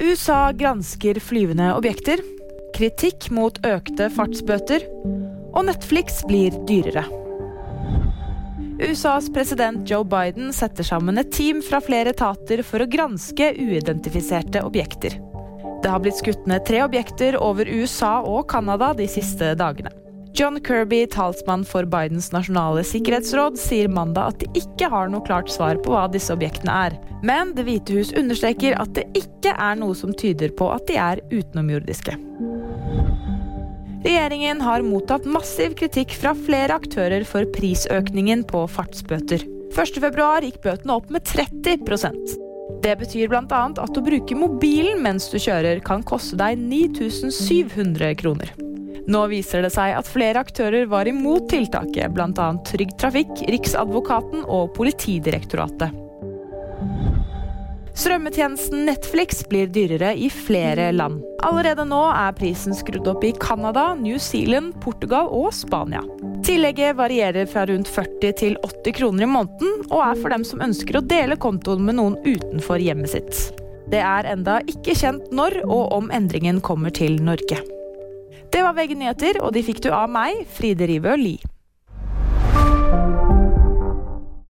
USA gransker flyvende objekter. Kritikk mot økte fartsbøter. Og Netflix blir dyrere. USAs president Joe Biden setter sammen et team fra flere etater for å granske uidentifiserte objekter. Det har blitt skutt ned tre objekter over USA og Canada de siste dagene. John Kirby, talsmann for Bidens nasjonale sikkerhetsråd, sier mandag at de ikke har noe klart svar på hva disse objektene er. Men Det hvite hus understreker at det ikke er noe som tyder på at de er utenomjordiske. Regjeringen har mottatt massiv kritikk fra flere aktører for prisøkningen på fartsbøter. 1.2 gikk bøtene opp med 30% Det betyr bl.a. at å bruke mobilen mens du kjører kan koste deg 9700 kroner. Nå viser det seg at flere aktører var imot tiltaket, bl.a. Trygg Trafikk, Riksadvokaten og Politidirektoratet. Strømmetjenesten Netflix blir dyrere i flere land. Allerede nå er prisen skrudd opp i Canada, New Zealand, Portugal og Spania. Tillegget varierer fra rundt 40 til 80 kroner i måneden, og er for dem som ønsker å dele kontoen med noen utenfor hjemmet sitt. Det er enda ikke kjent når og om endringen kommer til Norge. Det var VG nyheter, og de fikk du av meg, Fride Rivø Lie.